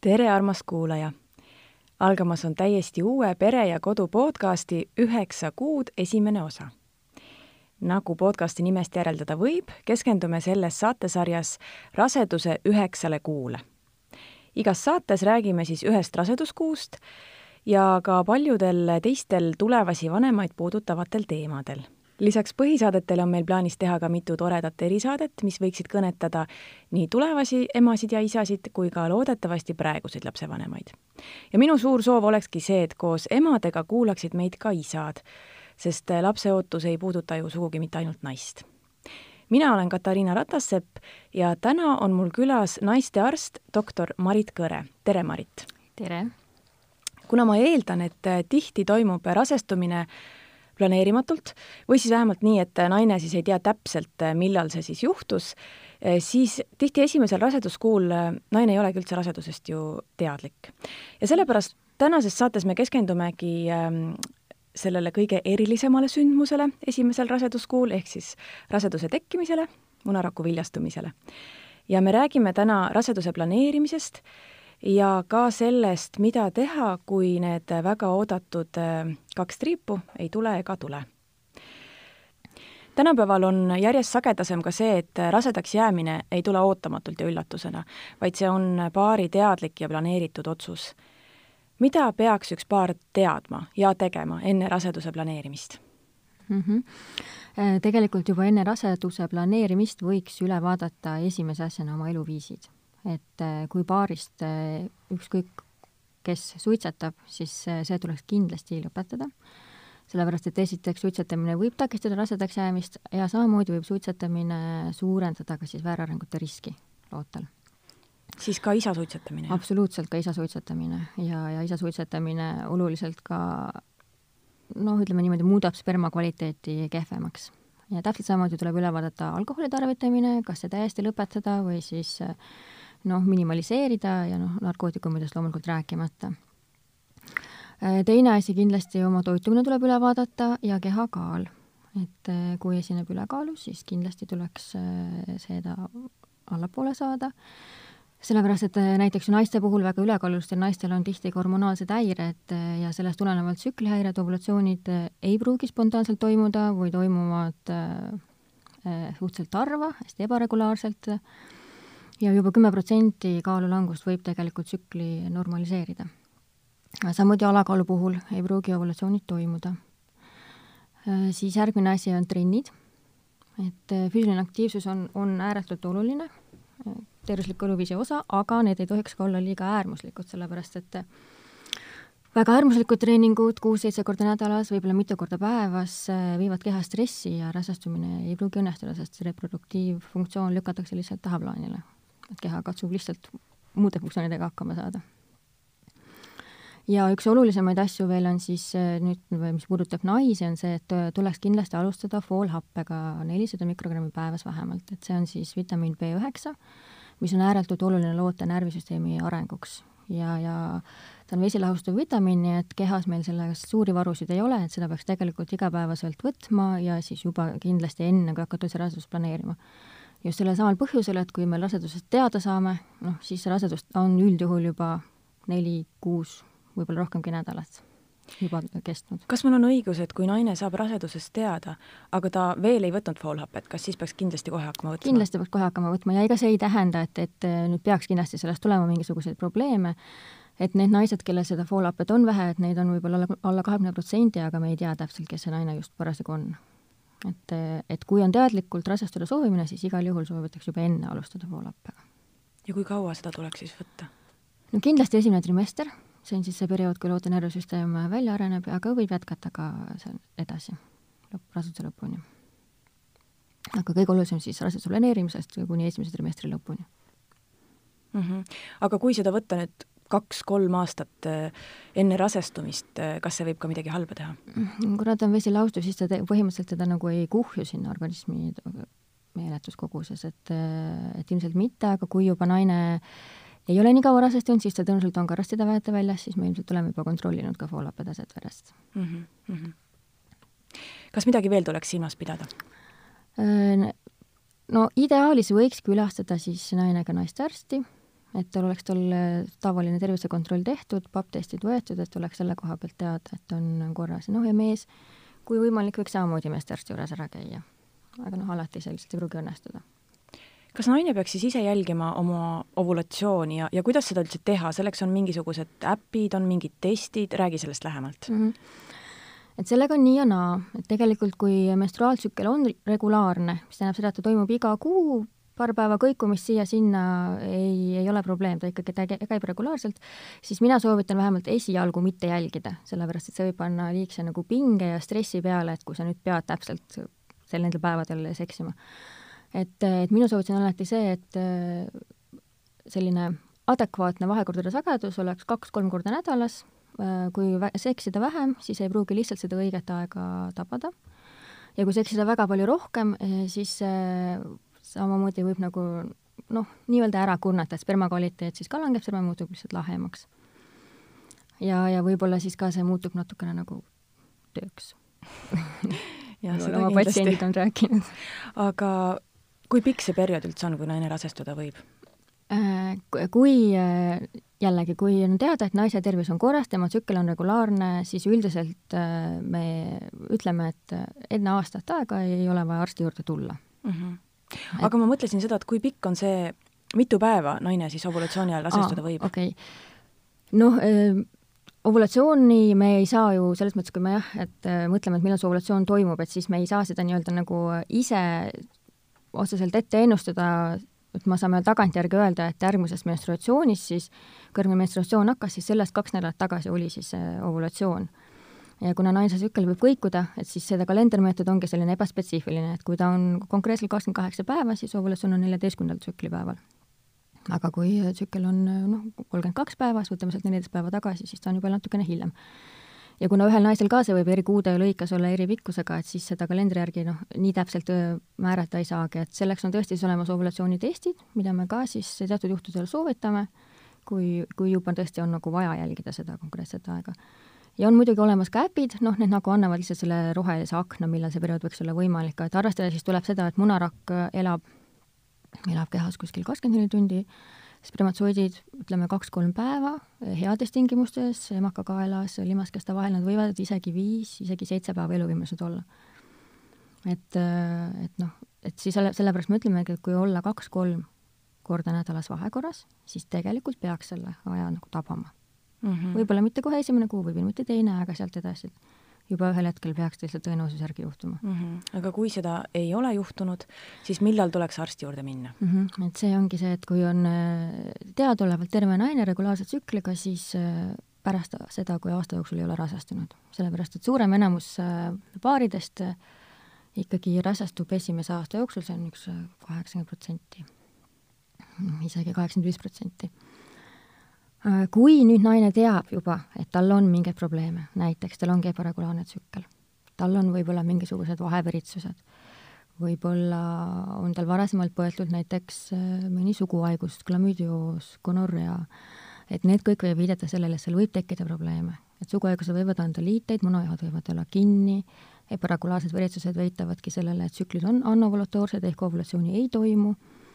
Tere, armas kuulaja! algamas on täiesti uue Pere ja Kodu podcasti Üheksa kuud esimene osa. nagu podcasti nimest järeldada võib, keskendume selles saatesarjas raseduse üheksale kuule igas saates räägime siis ühest raseduskuust ja ka paljudel teistel tulevasi vanemaid puudutavatel teemadel. Lisaks põhisaadetele on meil plaanis teha ka mitu toredat erisaadet, mis võiksid kõnetada nii tulevasi emasid ja isasid kui ka loodetavasti praeguseid lapsevanemaid. ja minu suur soov olekski see, et koos emadega kuulaksid meid ka isad, sest lapse ootus ei puuduta ju sugugi mitte ainult naist mina olen Katariina Ratassepp ja täna on mul külas naistearst, doktor Marit Kõre. tere, Marit! tere! kuna ma eeldan, et tihti toimub rasestumine planeerimatult või siis vähemalt nii, et naine siis ei tea täpselt, millal see siis juhtus, siis tihti esimesel raseduskuul naine ei olegi üldse rasedusest ju teadlik. ja sellepärast tänases saates me keskendumegi sellele kõige erilisemale sündmusele esimesel raseduskuul, ehk siis raseduse tekkimisele, munaraku viljastumisele. ja me räägime täna raseduse planeerimisest ja ka sellest, mida teha, kui need väga oodatud äh, kaks triipu ei tule ega tule. tänapäeval on järjest sagedasem ka see, et rasedaks jäämine ei tule ootamatult ja üllatusena, vaid see on paari teadlik ja planeeritud otsus mida peaks üks paar teadma ja tegema enne raseduse planeerimist mm? -hmm. Tegelikult juba enne raseduse planeerimist võiks üle vaadata esimese asjana oma eluviisid. Et äh, kui paarist äh, ükskõik kes suitsetab, siis see tuleks kindlasti lõpetada, sellepärast et esiteks suitsetamine võib takistada rasedaks jäämist ja samamoodi võib suitsetamine suurendada ka siis väärarengute riski lootel siis ka isa suitsetamine? absoluutselt ka isa suitsetamine ja, ja isa suitsetamine oluliselt ka noh, ütleme niimoodi, muudab sperma kvaliteeti kehvemaks. ja täpselt samamoodi tuleb üle vaadata alkoholi tarvitamine, kas see täiesti lõpetada või siis noh, minimaliseerida ja noh, narkootikumidest loomulikult rääkimata. teine asi kindlasti oma toitumine tuleb üle vaadata ja kehakaal. et kui esineb ülekaalu, siis kindlasti tuleks seda allapoole saada sellepärast, et äh, näiteks naiste puhul väga ülekaalulistel naistel on tihti ka hormonaalsed häired äh, ja sellest tulenevalt tsüklihäired, ovulatsioonid äh, ei pruugi spontaanselt toimuda või toimuvad suhteliselt harva, hästi ebaregulaarselt ja juba kümme protsenti kaalulangust võib tegelikult tsükli normaliseerida. samuti alakaalu puhul ei pruugi ovulatsioonid toimuda. siis järgmine asi on trennid, et füüsiline aktiivsus on, on ääretult oluline tervisliku eluviisi osa, aga need ei tohiks ka olla liiga äärmuslikud, sellepärast et väga äärmuslikud treeningud kuus-seitse korda nädalas, võib-olla mitu korda päevas, viivad keha stressi ja rasestumine ei pruugi õnnestuda, sest reproduktiivfunktsioon lükatakse lihtsalt tahaplaanile. Keha katsub lihtsalt muude funktsioonidega hakkama saada. ja üks olulisemaid asju veel on siis nüüd, mis puudutab naisi, on see, et tuleks kindlasti alustada foolhappega nelisada mikrogrammi päevas vähemalt, et see on siis vitamiin B üheksa, mis on ääretult oluline loote närvisüsteemi arenguks ja, ja ta on vesilahustav vitamiin, nii et kehas meil sellest suuri varusid ei ole, et seda peaks tegelikult igapäevaselt võtma ja siis juba kindlasti enne, kui hakata üldse rasedust planeerima. Just sellel samal põhjusel, et kui me rasedusest teada saame, noh, siis see rasedus on üldjuhul juba neli, kuus, võib-olla rohkemgi nädalat juba kestnud. kas mul on õigus, et kui naine saab rasedusest teada, aga ta veel ei võtnud foolhapet, kas siis peaks kindlasti kohe hakkama võtma? kindlasti peaks kohe hakkama võtma ja ega see ei tähenda, et, et nüüd peaks kindlasti sellest tulema mingisuguseid probleeme, et need naised, kellel seda foolhapet on vähe, et neid on võib-olla alla, alla kahekümne protsendi, aga me ei tea täpselt, kes see naine just parasjagu on. Et, et kui on teadlikult rasestuda soovimine, siis igal juhul soovitatakse juba enne alustada foolhappega. ja kui kaua seda tuleks siis võtta? no kindlasti esimene trimester, see on siis see periood, kui loota närvisüsteem välja areneb, aga võib jätkata ka seal edasi, lõpp, raseduse lõpuni. aga kõige olulisem siis raseduse planeerimisest kuni esimese trimestri lõpuni mm. -hmm. aga kui seda võtta nüüd kaks-kolm aastat äh, enne rasestumist, äh, kas see võib ka midagi halba teha? Mm, kuna ta on vesilaustus, siis ta põhimõtteliselt teda nagu ei kuhju sinna organismi meeletus koguses, et, äh, et ilmselt mitte, aga kui juba naine ei ole nii kaua rasestunud, siis ta tõenäoliselt on ka arstide väete väljas, siis me ilmselt oleme juba kontrollinud ka foolhappedaset verest mm. -hmm. kas midagi veel tuleks silmas pidada? no ideaalis võiks külastada siis naine ka naistearsti et tal oleks tal äh, tavaline tervisekontroll tehtud, papptestid võetud, et oleks selle koha pealt teada, et on korras. noh, ja mees, kui võimalik, võiks samamoodi meestearsti juures ära käia. aga noh, alati see lihtsalt ei pruugi õnnestuda. kas naine peaks siis ise jälgima oma ovulatsiooni ja, ja kuidas seda üldse teha, selleks on mingisugused äpid, on mingid testid, räägi sellest lähemalt mm. -hmm et sellega on nii ja naa, et tegelikult kui menstruaaltsükkel on regulaarne, mis tähendab seda, et ta toimub iga kuu paar päeva kõikumist siia-sinna ei, ei ole probleem, ta ikkagi ta käib regulaarselt, siis mina soovitan vähemalt esialgu mitte jälgida, sellepärast et see võib panna liigse nagu pinge ja stressi peale, et kui sa nüüd pead täpselt sel nendel päevadel seksima. et, et minu soovitus on alati see, et äh, selline adekvaatne vahekordade sagedus oleks kaks-kolm korda nädalas, äh, kui seksida vähem, siis ei pruugi lihtsalt seda õiget aega tabada ja kui seksida väga palju rohkem, äh, siis samamoodi võib nagu noh, nii-öelda ära kurnata, et sperma kvaliteet siis ka langeb, sperma muutub lihtsalt lahemaks. ja, ja võib-olla siis ka see muutub natukene nagu tööks oma patsiendid on rääkinud. aga kui pikk see periood üldse on, kui naine rasestuda võib? Äh, kui äh, jällegi, kui on teada, et naise tervis on korras, tema tsükkel on regulaarne, siis üldiselt äh, me ütleme, et enne aastat aega ei ole vaja arsti juurde tulla mm. -hmm aga ma mõtlesin seda, et kui pikk on see, mitu päeva naine siis ovulatsiooni ajal rasestuda võib? okei okay., noh äh, ovulatsiooni me ei saa ju selles mõttes, kui me jah, et äh, mõtleme, et millal see ovulatsioon toimub, et siis me ei saa seda nii-öelda nagu ise otseselt ette ennustada, et me saame tagantjärgi öelda, et järgmises menstruatsioonis siis, kui järgmine menstruatsioon hakkas, siis sellest kaks nädalat tagasi oli siis ovulatsioon ja kuna naise tsükkel võib kõikuda, et siis seda kalendermeetod ongi selline ebaspetsiifiline, et kui ta on konkreetselt kakskümmend kaheksa päeva, siis ovulatsioon on neljateistkümnendal tsüklipäeval. aga kui tsükkel on noh, kolmkümmend kaks päeva, siis võtame sealt neliteist päeva tagasi, siis ta on juba natukene hiljem. ja kuna ühel naisel ka see võib eri kuude lõikes olla eri pikkusega, et siis seda kalendri järgi noh, nii täpselt määrata ei saagi, et selleks on tõesti siis olemas ovulatsioonitestid, mida me ka siis teatud juhtudel soovitame, kui, kui juba tõesti on nagu vaja jälgida seda konkreetset aega ja on muidugi olemas ka äpid, noh, need nagu annavad lihtsalt selle rohelise akna, millal see periood võiks olla võimalik, et arvestada siis tuleb seda, et munarakk elab, elab kehas kuskil kakskümmend neli tundi, spermatsoidid ütleme kaks-kolm päeva heades tingimustes, emakakaelas, limaskeste vahel, nad võivad isegi viis, isegi seitse päeva eluvõimelised olla. et, et noh, et siis selle, sellepärast me ütlemegi, et kui olla kaks-kolm korda nädalas vahekorras, siis tegelikult peaks selle aja nagu tabama mm -hmm.. võib-olla mitte kohe esimene kuu, võib-olla mitte teine, aga sealt edasi juba ühel hetkel peaks lihtsalt tõenäosuse järgi juhtuma mm. -hmm. aga kui seda ei ole juhtunud, siis millal tuleks arsti juurde minna mm? -hmm. et see ongi see, et kui on äh, teadaolevalt terve naine regulaarse tsükliga, siis äh, pärast seda, kui aasta jooksul ei ole rasestunud, sellepärast et suurem enamus äh, paaridest ikkagi rasestub esimese aasta jooksul, see on üks kaheksakümmend protsenti, isegi kaheksakümmend viis protsenti kui nüüd naine teab juba, et tal on mingeid probleeme, näiteks tal ongi ebaregulaarne tsükkel, tal on võib-olla mingisugused vaheveritsused, võib-olla on tal varasemalt põetud näiteks äh, mõni suguhaigus, klamüüdioos, gonorrea, et need kõik võib viidata sellele, et seal võib tekkida probleeme. et suguhaigused võivad anda liiteid, munajood võivad olla kinni, ebaregulaarsed veritsused viitavadki sellele, et tsüklid on anovulatooorsed ehk ovulatsiooni ei toimu Äh,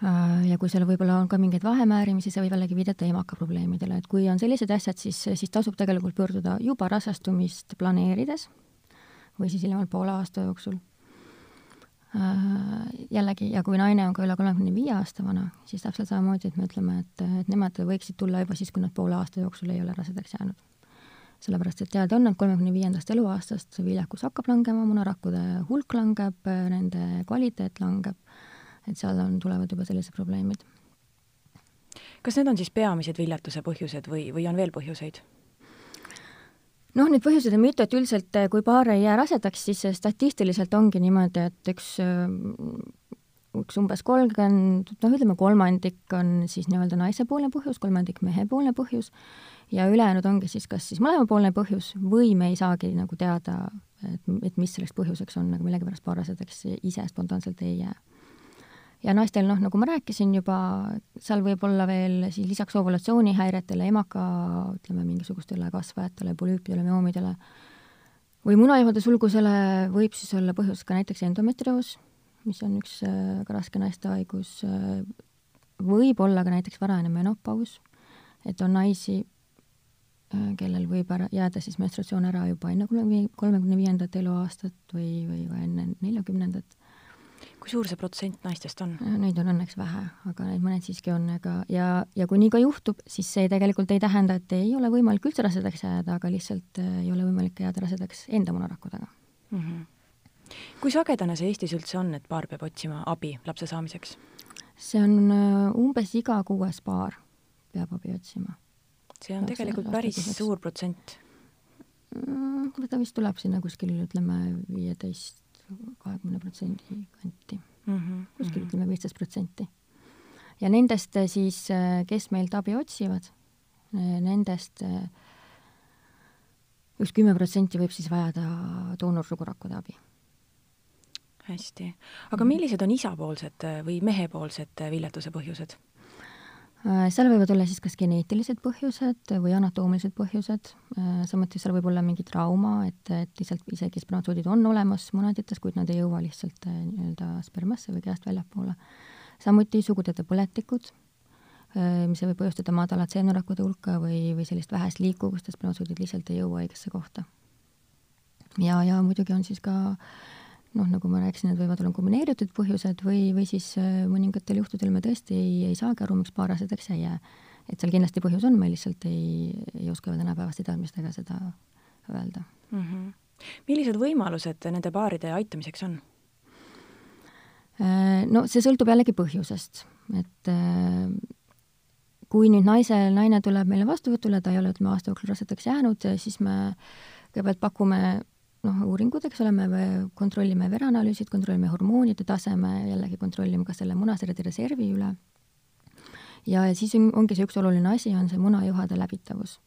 ja kui seal võib-olla on ka mingeid vahemäärimisi, see võib jällegi viidata emakaprobleemidele, et kui on sellised asjad, siis, siis tasub tegelikult pöörduda juba rasestumist planeerides või siis hiljemalt poole aasta jooksul. jällegi, ja kui naine on ka üle kolmekümne viie aasta vana, siis täpselt samamoodi, et me ütleme, et, et nemad võiksid tulla juba siis, kui nad poole aasta jooksul ei ole rasedaks jäänud. sellepärast, et teada on, et kolmekümne viiendast eluaastast viljakus hakkab langema, munarakkude hulk langeb, nende kvaliteet langeb, et seal on, tulevad juba sellised probleemid. kas need on siis peamised viljatuse põhjused või, või on veel põhjuseid? noh, neid põhjuseid on mitu, et üldiselt eh, kui paar ei jää rasedaks, siis statistiliselt ongi niimoodi, et üks, eh, üks umbes kolmkümmend, noh, ütleme kolmandik on siis nii-öelda naisepoolne põhjus, kolmandik mehepoolne põhjus ja ülejäänud ongi siis kas siis mõlemapoolne põhjus või me ei saagi nagu teada, et, et mis selleks põhjuseks on, aga millegipärast paar rasedaks ise spontaanselt ei jää ja naistel, noh, nagu ma rääkisin juba, seal võib olla veel siis lisaks ovulatsioonihäiretele, emaka, ütleme, mingisugustele kasvajatele, polüüpidele, myoomidele või munajuhade sulgusele võib siis olla põhjus ka näiteks endometrioos, mis on üks äh, ka raske naiste haigus, äh, võib olla ka näiteks varajane menopaus, et on naisi, äh, kellel võib ära, jääda siis menstratsioon ära juba enne kolmekümne viiendat eluaastat või, või ka enne neljakümnendat kui suur see protsent naistest on? Neid on õnneks vähe, aga neid mõned siiski on, aga ja, ja kui nii ka juhtub, siis see tegelikult ei tähenda, et ei ole võimalik üldse rasedaks jääda, aga lihtsalt äh, ei ole võimalik jääda rasedaks enda munarakkudega mm. -hmm. kui sagedane see Eestis üldse on, et paar peab otsima abi lapse saamiseks? see on äh, umbes iga kuues paar peab abi otsima. see on lapse, tegelikult päris suur protsent mm,. ta vist tuleb sinna kuskil, ütleme, viieteist kahekümne protsendi kanti mm, -hmm. kuskil mhm. ütleme viisteist protsenti. ja nendest eh, siis, eh, kes meilt abi otsivad, eh, nendest üks kümme protsenti võib siis vajada doonorsugurakkude abi. hästi, aga millised on isapoolsed või mehepoolsed viljatuse põhjused? Äh, seal võivad olla siis kas geneetilised põhjused või anatoomilised põhjused, äh, samuti seal võib olla mingi trauma, et, et lihtsalt isegi spermatsoodid on olemas munadites, kuid nad ei jõua lihtsalt äh, nii-öelda spermasse või kehast väljapoole. samuti sugudeede põletikud, mis võib põhjustada madalat seenurakkude hulka või, või sellist vähest liikuvust ja spermatsoodid lihtsalt ei jõua õigesse kohta. ja, ja muidugi on siis ka äh, noh, nagu ma rääkisin, need võivad olla kombineeritud põhjused või, või siis äh, mõningatel juhtudel me tõesti ei, ei saagi aru, miks paar rasedaks ei jää. et seal kindlasti põhjus on, me lihtsalt ei, ei oska tänapäevaste teadmistega seda öelda mm. -hmm. millised võimalused nende paaride aitamiseks on? Äh, no see sõltub jällegi põhjusest, et äh, kui nüüd naise, naine tuleb meile vastuvõtule, ta ei ole, ütleme, aasta jooksul rasedaks jäänud, siis me kõigepealt pakume noh, uuringud, eks ole, me kontrollime vereanalüüsid, kontrollime hormoonide taseme, jällegi kontrollime ka selle munasarjade reservi üle. ja siis on, ongi see üks oluline asi, on see munajuhade läbitavus.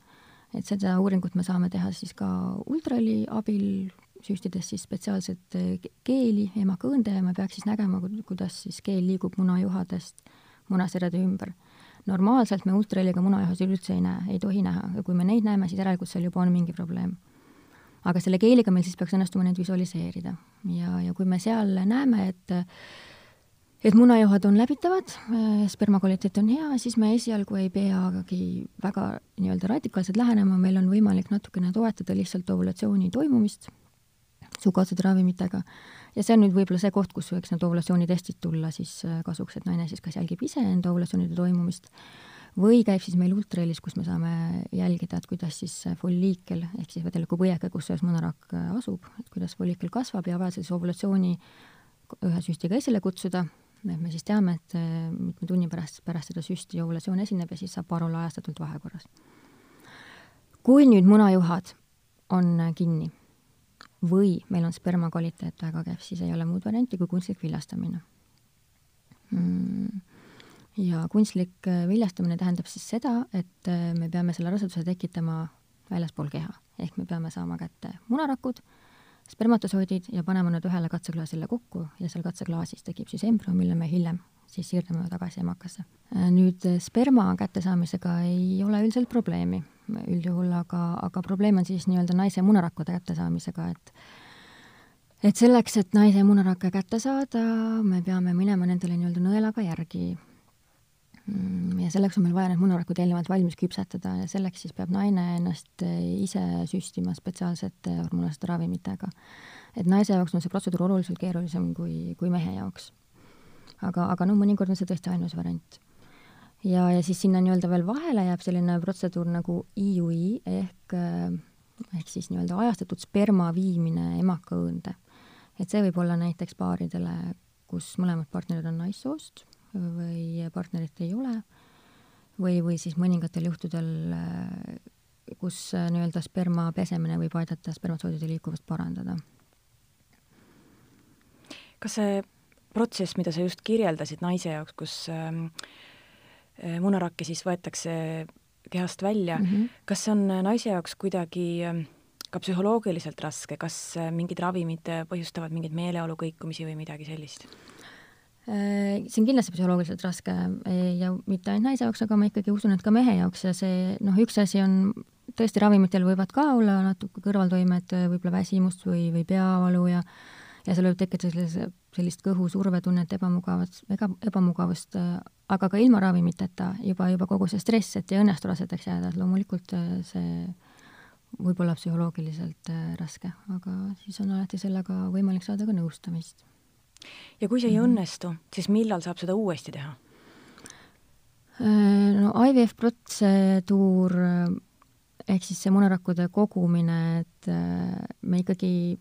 et seda uuringut me saame teha siis ka ultraheli abil, süstides siis spetsiaalset keeli emakõõnde ja me peaks siis nägema, kuidas siis keel liigub munajuhadest munasarjade ümber normaalselt me ultraheliga munajuhasid üldse ei näe, ei tohi näha ja kui me neid näeme, siis järelikult seal juba on mingi probleem aga selle keeliga meil siis peaks õnnestuma neid visualiseerida. Ja, ja kui me seal näeme, et et munajuhad on läbitavad, sperma kvaliteet on hea, siis me esialgu ei peagi väga nii-öelda radikaalselt lähenema, meil on võimalik natukene toetada lihtsalt ovulatsiooni toimumist suguotsade ravimitega. Ja see on nüüd võib-olla see koht, kus võiks need ovulatsioonitestid tulla siis kasuks, et naine siis kas jälgib ise enda ovulatsioonide toimumist või käib siis meil ultrahelis, kus me saame jälgida, et kuidas siis folliikel ehk siis vedeliku põieke, kus selles mõnarakk äh, asub, et kuidas folliikel kasvab ja vajadusel siis ovulatsiooni ühe süstiga esile kutsuda, et me siis teame, et äh, mitme tunni pärast, pärast seda süsti ovulatsioon esineb ja siis saab paar olla ajastatult vahekorras. kui nüüd munajuhad on kinni või meil on sperma kvaliteet väga kehv, siis ei ole muud varianti kui kunstlik viljastamine mm ja kunstlik äh, viljastamine tähendab siis seda, et äh, me peame selle raseduse tekitama väljaspool keha, ehk me peame saama kätte munarakud, spermatosoidid ja panema nad ühele katseklaasile kokku ja seal katseklaasis tekib siis embrüo, mille me hiljem siis siirdame tagasi emakasse. Äh, nüüd sperma kättesaamisega ei ole üldiselt probleemi. Üldjuhul, aga, aga probleem on siis nii-öelda naise munarakkude kättesaamisega, et et selleks, et naise munarakke kätte saada, me peame minema nendele nii-öelda nõelaga järgi ja selleks on meil vaja need munarakud eelnevalt valmis küpsetada ja selleks siis peab naine ennast eh, ise süstima spetsiaalsete hormonaalsete ravimitega. et naise jaoks on see protseduur oluliselt keerulisem kui, kui mehe jaoks. aga, aga noh, mõnikord on see tõesti ainus variant. ja, ja siis sinna nii-öelda veel vahele jääb selline protseduur nagu IUI ehk, ehk siis nii-öelda ajastatud sperma viimine emakõõnde. et see võib olla näiteks paaridele, kus mõlemad partnerid on naissoost või partnerit ei ole või, või siis mõningatel juhtudel, kus nii-öelda sperma pesemine võib aidata spermatsoodide liikuvust parandada. kas see protsess, mida sa just kirjeldasid naise jaoks, kus ähm, äh, munarakke siis võetakse kehast välja mm, -hmm. kas see on naise jaoks kuidagi äh, ka psühholoogiliselt raske, kas äh, mingid ravimid põhjustavad mingeid meeleolu kõikumisi või midagi sellist? Äh, see on kindlasti psühholoogiliselt raske äh, ja mitte ainult naise jaoks, aga ma ikkagi usun, et ka mehe jaoks ja see noh, üks asi on tõesti ravimitel võivad ka olla natuke kõrvaltoimed, äh, võib-olla väsimust või, või peavalu ja ja seal võib tekkida sellise, sellist kõhusurvetunnet, ebamugavat, ega ebamugavust, aga ka ilma ravimiteta juba, juba kogu see stress, et ei õnnestu rasedaks jääda, et loomulikult see võib olla psühholoogiliselt raske, aga siis on alati sellega võimalik saada ka nõustamist ja kui see ei mhm. õnnestu, siis millal saab seda uuesti teha? Äh, no IVF protseduur äh, ehk siis see munerakkude kogumine, et äh, me ikkagi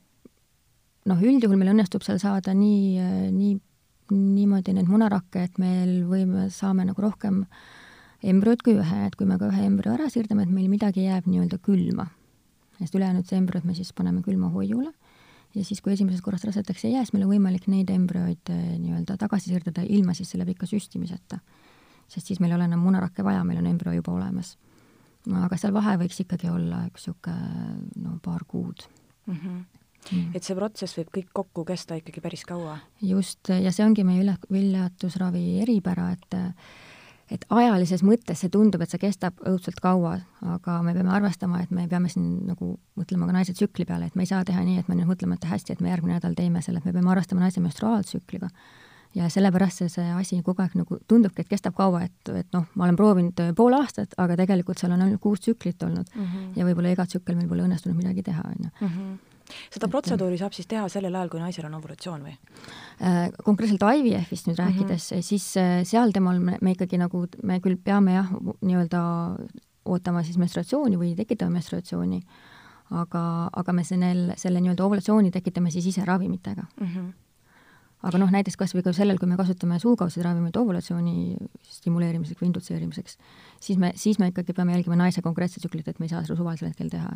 noh, üldjuhul meil õnnestub seal saada nii, nii, niimoodi neid munarakke, et meil võime, saame nagu rohkem embrüod kui ühe, et kui me ka ühe embrüo ära siirdame, et meil midagi jääb nii-öelda külma. sest ülejäänud see embrüod me siis paneme külmahoiule ja siis, kui esimesest korrast rasedaks ei jää, siis meil on võimalik neid embrüoid eh, nii-öelda tagasi siirdada ilma siis selle pika süstimiseta. sest siis meil ei ole enam munarakke vaja, meil on embrüo juba olemas. aga seal vahe võiks ikkagi olla üks niisugune no paar kuud mm. -hmm. Mm. et see protsess võib kõik kokku kesta ikkagi päris kaua? just, ja see ongi meie vilja-, viljatusravi eripära, et et ajalises mõttes see tundub, et see kestab õudselt kaua, aga me peame arvestama, et me peame siin nagu mõtlema ka naise tsükli peale, et me ei saa teha nii, et me nüüd mõtleme, et hästi, et me järgmine nädal teeme selle, et me peame arvestama naise menstruaaltsükliga. ja sellepärast see, see asi kogu aeg nagu tundubki, et kestab kaua, et, et noh, ma olen proovinud pool aastat, aga tegelikult seal on ainult kuus tsüklit olnud mm -hmm. ja võib-olla iga tsükkel meil pole õnnestunud midagi teha, on ju Mhm seda protseduuri saab siis teha sellel ajal, kui naisel on ovulatsioon või? Äh, konkreetselt IVF-ist nüüd rääkides mm, -hmm. siis äh, seal temal me, me ikkagi nagu, me küll peame jah, nii-öelda ootama siis menstruatsiooni või tekitama menstruatsiooni, aga, aga me selle, selle nii-öelda ovulatsiooni tekitame siis ise ravimitega mm. -hmm aga noh, näiteks kas või ka sellel, kui me kasutame suukaudseid ravimeid ovulatsiooni stimuleerimiseks või indutseerimiseks, siis me, siis me ikkagi peame jälgima naise konkreetset tsüklit, et me ei saa seda suvalisel hetkel teha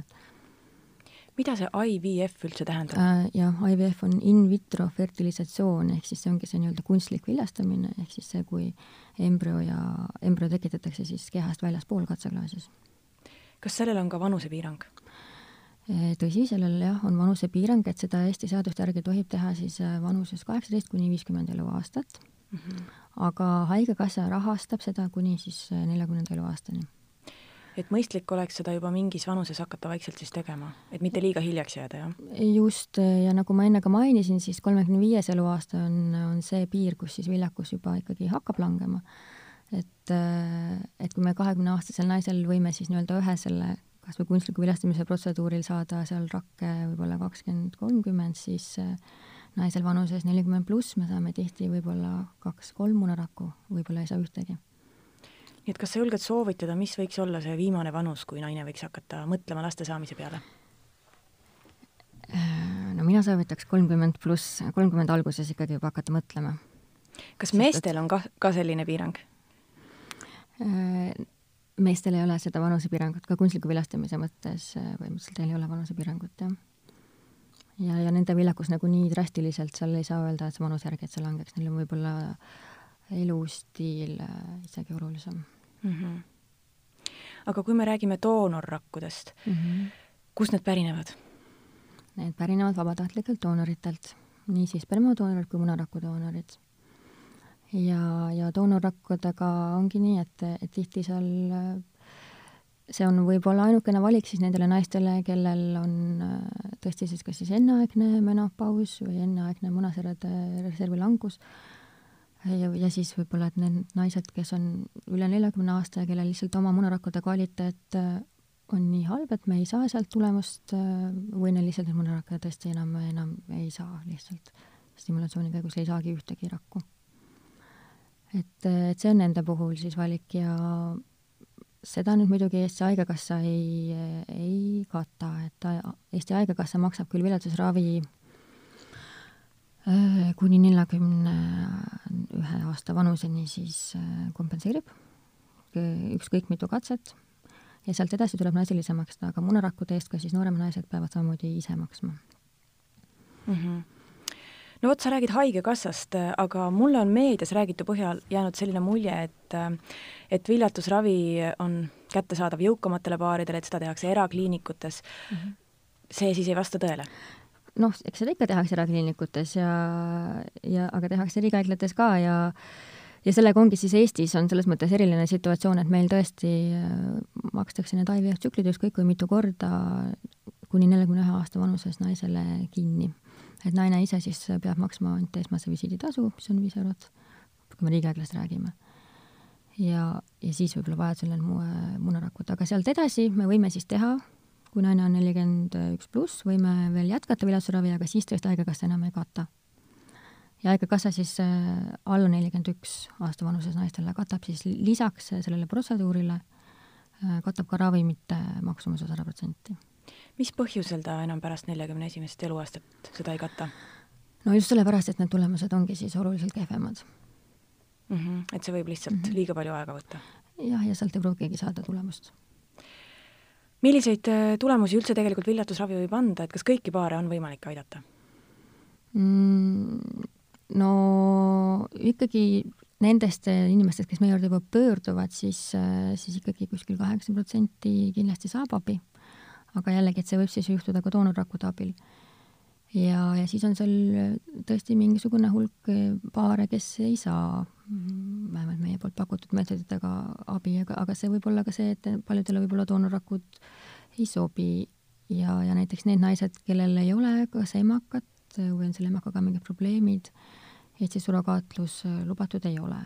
mida see IVF üldse tähendab äh,? jah, IVF on in vitro fertilisatsioon, ehk siis see ongi see nii-öelda kunstlik viljastamine, ehk siis see, kui embrüo ja, embrüo tekitatakse siis kehast väljaspool katseklaasis. kas sellel on ka vanusepiirang? Äh, tõsi, sellel jah, on vanusepiirang, et seda Eesti seaduste järgi tohib teha siis äh, vanuses kaheksateist kuni viiskümmend eluaastat mm. -hmm. aga Haigekassa rahastab seda kuni siis äh, neljakümnenda eluaastani et mõistlik oleks seda juba mingis vanuses hakata vaikselt siis tegema, et mitte liiga hiljaks jääda, jah? just, ja nagu ma enne ka mainisin, siis kolmekümne viies eluaasta on, on see piir, kus siis viljakus juba ikkagi hakkab langema. et, et kui me kahekümneaastasel naisel võime siis nii-öelda ühe selle kas või kunstliku viljastamise protseduuril saada seal rakke võib-olla kakskümmend, kolmkümmend, siis naisel vanuses nelikümmend pluss me saame tihti võib-olla kaks-kolm munarakku, võib-olla ei saa ühtegi nii et kas sa julged soovitada, mis võiks olla see viimane vanus, kui naine võiks hakata mõtlema laste saamise peale? no mina soovitaks kolmkümmend pluss, kolmkümmend alguses ikkagi juba hakata mõtlema. kas Sest, meestel on ka, ka selline piirang? meestel ei ole seda vanusepiirangut, ka kunstliku viljastamise mõttes põhimõtteliselt neil ei ole vanusepiirangut, jah. ja, ja nende viljakus nagu nii drastiliselt, seal ei saa öelda, et see vanuse järgi, et see langeks, neil on võib-olla elustiil isegi olulisem mm. -hmm. aga kui me räägime doonorrakkudest mm, -hmm. kust need pärinevad? Need pärinevad vabatahtlikelt doonoritelt, nii siis spermadoonorid kui munarakudoonorid. ja, ja doonorrakkudega ongi nii, et, et tihti seal see on võib-olla ainukene valik siis nendele naistele, kellel on tõesti siis kas siis enneaegne menopaus või enneaegne munaserade reservi langus ja, ja siis võib-olla, et need naised, kes on üle neljakümne aasta ja kellel lihtsalt oma munarakkude kvaliteet äh, on nii halb, et me ei saa sealt tulemust äh, või neil lihtsalt need mõnerakkad tõesti enam, enam ei saa lihtsalt. stimulatsiooni käigus ei saagi ühtegi rakku. et, et see on nende puhul siis valik ja seda nüüd muidugi Eesti Haigekassa ei, ei kata, et Eesti Haigekassa maksab küll viletsusravi äh, kuni neljakümne ühe aasta vanuseni siis äh, kompenseerib ükskõik mitu katset ja sealt edasi tuleb naisel ise maksta, aga munarakkude eest ka siis nooremad naised peavad samamoodi ise maksma mm. -hmm no vot, sa räägid Haigekassast, aga mulle on meedias räägitu põhjal jäänud selline mulje, et et viljatusravi on kättesaadav jõukamatele paaridele, et seda tehakse erakliinikutes mm. -hmm. see siis ei vasta tõele? Noh, eks seda ikka tehakse erakliinikutes ja, ja aga tehakse riigihaiglates ka ja ja sellega ongi siis Eestis on selles mõttes eriline situatsioon, et meil tõesti äh, makstakse need IVF tsüklid ükskõik kui mitu korda kuni neljakümne ühe aasta vanuses naisele kinni. et naine ise siis peab maksma ainult esmase visiiditasu, mis on viis eurot, kui me riigihaiglast räägime. ja, ja siis võib-olla vajadusel on muu, munarakut, aga sealt edasi me võime siis teha kui naine on nelikümmend üks pluss, võime veel jätkata viljatusravi, aga siis tõesti Haigekassa enam ei kata ja Haigekassa siis äh, alla nelikümmend üks aasta vanuses naistele katab siis lisaks sellele protseduurile, äh, katab ka ravimite maksumuse sada protsenti. mis põhjusel ta enam pärast neljakümne esimest eluaastat seda ei kata? no just sellepärast, et need tulemused ongi siis oluliselt kehvemad mm. -hmm. et see võib lihtsalt mm -hmm. liiga palju aega võtta? jah, ja sealt ei pruugigi saada tulemust milliseid äh, tulemusi üldse tegelikult viljatusravi võib anda, et kas kõiki paare on võimalik aidata mm,? no ikkagi nendest inimestest, kes meie juurde juba pöörduvad, siis, siis ikkagi kuskil kaheksakümmend protsenti kindlasti saab abi. aga jällegi, et see võib siis juhtuda ka doonorrakkude abil. Ja, ja siis on seal tõesti mingisugune hulk paare, kes ei saa vähemalt meie poolt pakutud meetoditega abi, aga, aga see võib olla ka see, et paljudele võib-olla doonorrakud ei sobi ja, ja näiteks need naised, kellel ei ole kas emakat või on selle emakaga mingid probleemid, Eestis surrogaatlus äh, lubatud ei ole.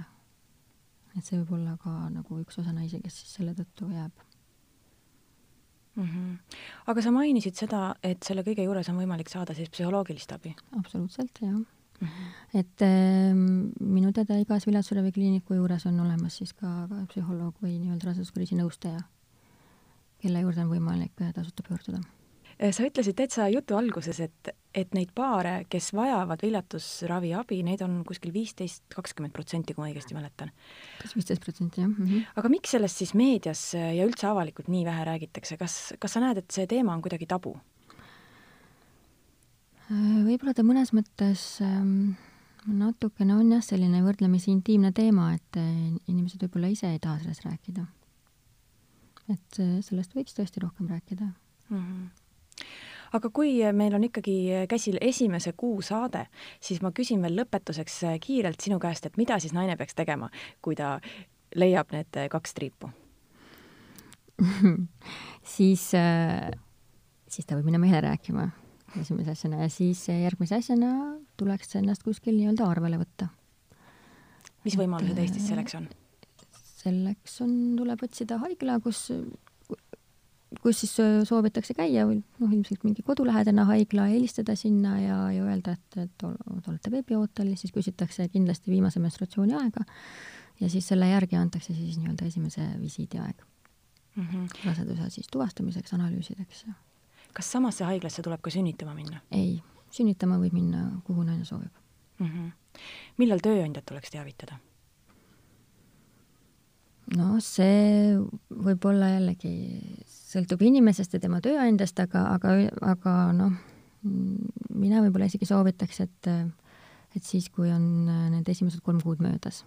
et see võib olla ka nagu üks osa naisi, kes siis selle tõttu jääb mm. -hmm. aga sa mainisid seda, et selle kõige juures on võimalik saada siis psühholoogilist abi? absoluutselt, jah mm. -hmm. et äh, minu teada igas viljatusravikliiniku juures on olemas siis ka, ka psühholoog või nii-öelda raseduskriisi nõustaja, kelle juurde on võimalik äh, tasuta pöörduda sa ütlesid täitsa jutu alguses, et, et neid paare, kes vajavad viljatusravi abi, neid on kuskil viisteist, kakskümmend protsenti, kui ma õigesti mäletan. kas viisteist protsenti, jah mm? -hmm. aga miks sellest siis meedias ja üldse avalikult nii vähe räägitakse, kas, kas sa näed, et see teema on kuidagi tabu? Äh, võib-olla ta mõnes mõttes ähm, natukene on jah, selline võrdlemisi intiimne teema, et äh, inimesed võib-olla ise ei taha sellest rääkida. et sellest võiks tõesti rohkem rääkida mm. -hmm aga kui meil on ikkagi käsil esimese kuu saade, siis ma küsin veel lõpetuseks kiirelt sinu käest, et mida siis naine peaks tegema, kui ta leiab need kaks triipu siis, äh, siis ta võib minna mehele rääkima esimese asjana ja siis järgmise asjana tuleks ennast kuskil nii-öelda arvele võtta. mis võimalused Eestis selleks on? selleks on, tuleb otsida haigla, kus kus siis äh, soovitakse käia või noh, ilmselt mingi kodulähedane haigla, helistada sinna ja, ja öelda, et, et olete veebiootel ja siis küsitakse kindlasti viimase menstratsiooni aega ja siis selle järgi antakse siis nii-öelda esimese visiidi aeg mm -hmm. raseduse siis tuvastamiseks, analüüsideks kas samasse haiglasse tuleb ka sünnitama minna? ei, sünnitama võib minna, kuhu naine soovib mm. -hmm. millal tööandjat tuleks teavitada? no see võib olla jällegi, sõltub inimesest ja tema tööandjast, aga, aga, aga noh, mina võib-olla isegi soovitaks, et, et siis, kui on need esimesed kolm kuud möödas.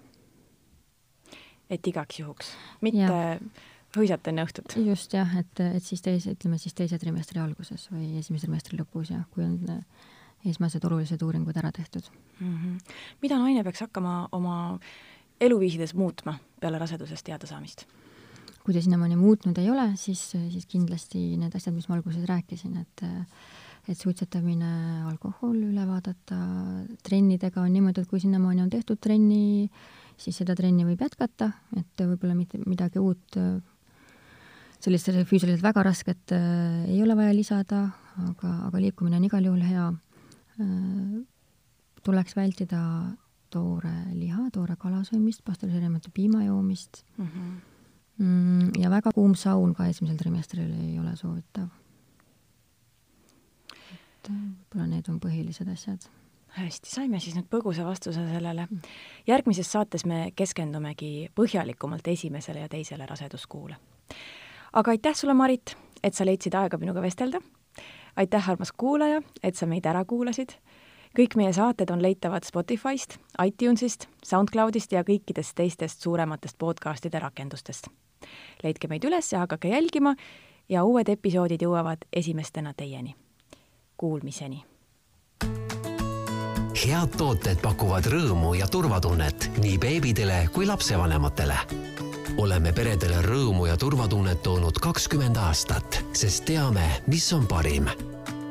et igaks juhuks, mitte hõisata enne õhtut? just jah, et, et siis teise, ütleme siis teise trimestri alguses või esimese trimestri lõpus ja kui on esmased olulised uuringud ära tehtud mm. -hmm. mida naine peaks hakkama oma eluviisides muutma peale rasedusest teadasaamist? Kui ta sinnamaani muutnud ei ole, siis, siis kindlasti need asjad, mis ma alguses rääkisin, et et suitsetamine, alkohol üle vaadata, trennidega on niimoodi, et kui sinnamaani on tehtud trenni, siis seda trenni võib jätkata, et võib-olla mitte midagi uut sellist füüsiliselt väga rasket ei ole vaja lisada, aga, aga liikumine on igal juhul hea tuleks vältida toore liha, toore kala söömist, pasteuriseerimata piima joomist mm. -hmm. Ja väga kuum saun ka esimesel trimestril ei ole soovitav. et äh, võib-olla need on põhilised asjad hästi, saime siis nüüd põgusa vastuse sellele. järgmises saates me keskendumegi põhjalikumalt esimesele ja teisele raseduskuule. aga aitäh sulle, Marit, et sa leidsid aega minuga vestelda. aitäh, armas kuulaja, et sa meid ära kuulasid kõik meie saated on leitavad Spotify'st, iTunes'ist, SoundCloud'ist ja kõikidest teistest suurematest podcast'ide rakendustest. Leidke meid üles ja hakake jälgima ja uued episoodid jõuavad esimestena teieni. Kuulmiseni! head tooted pakuvad rõõmu ja turvatunnet nii beebidele kui lapsevanematele. oleme peredele rõõmu ja turvatunnet toonud kakskümmend aastat, sest teame, mis on parim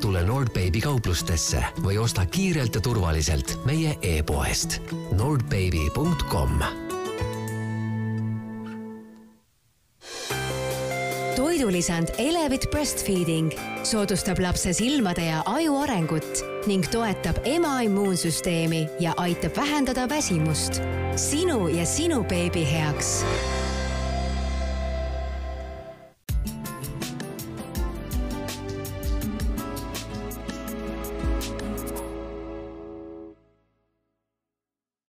tule Nordbaby kauplustesse või osta kiirelt ja turvaliselt meie e-poest nordbaby.com. toidulisand Elevit Breastfeeding soodustab lapse silmade ja aju arengut ning toetab ema immuunsüsteemi ja aitab vähendada väsimust. sinu ja sinu beebi heaks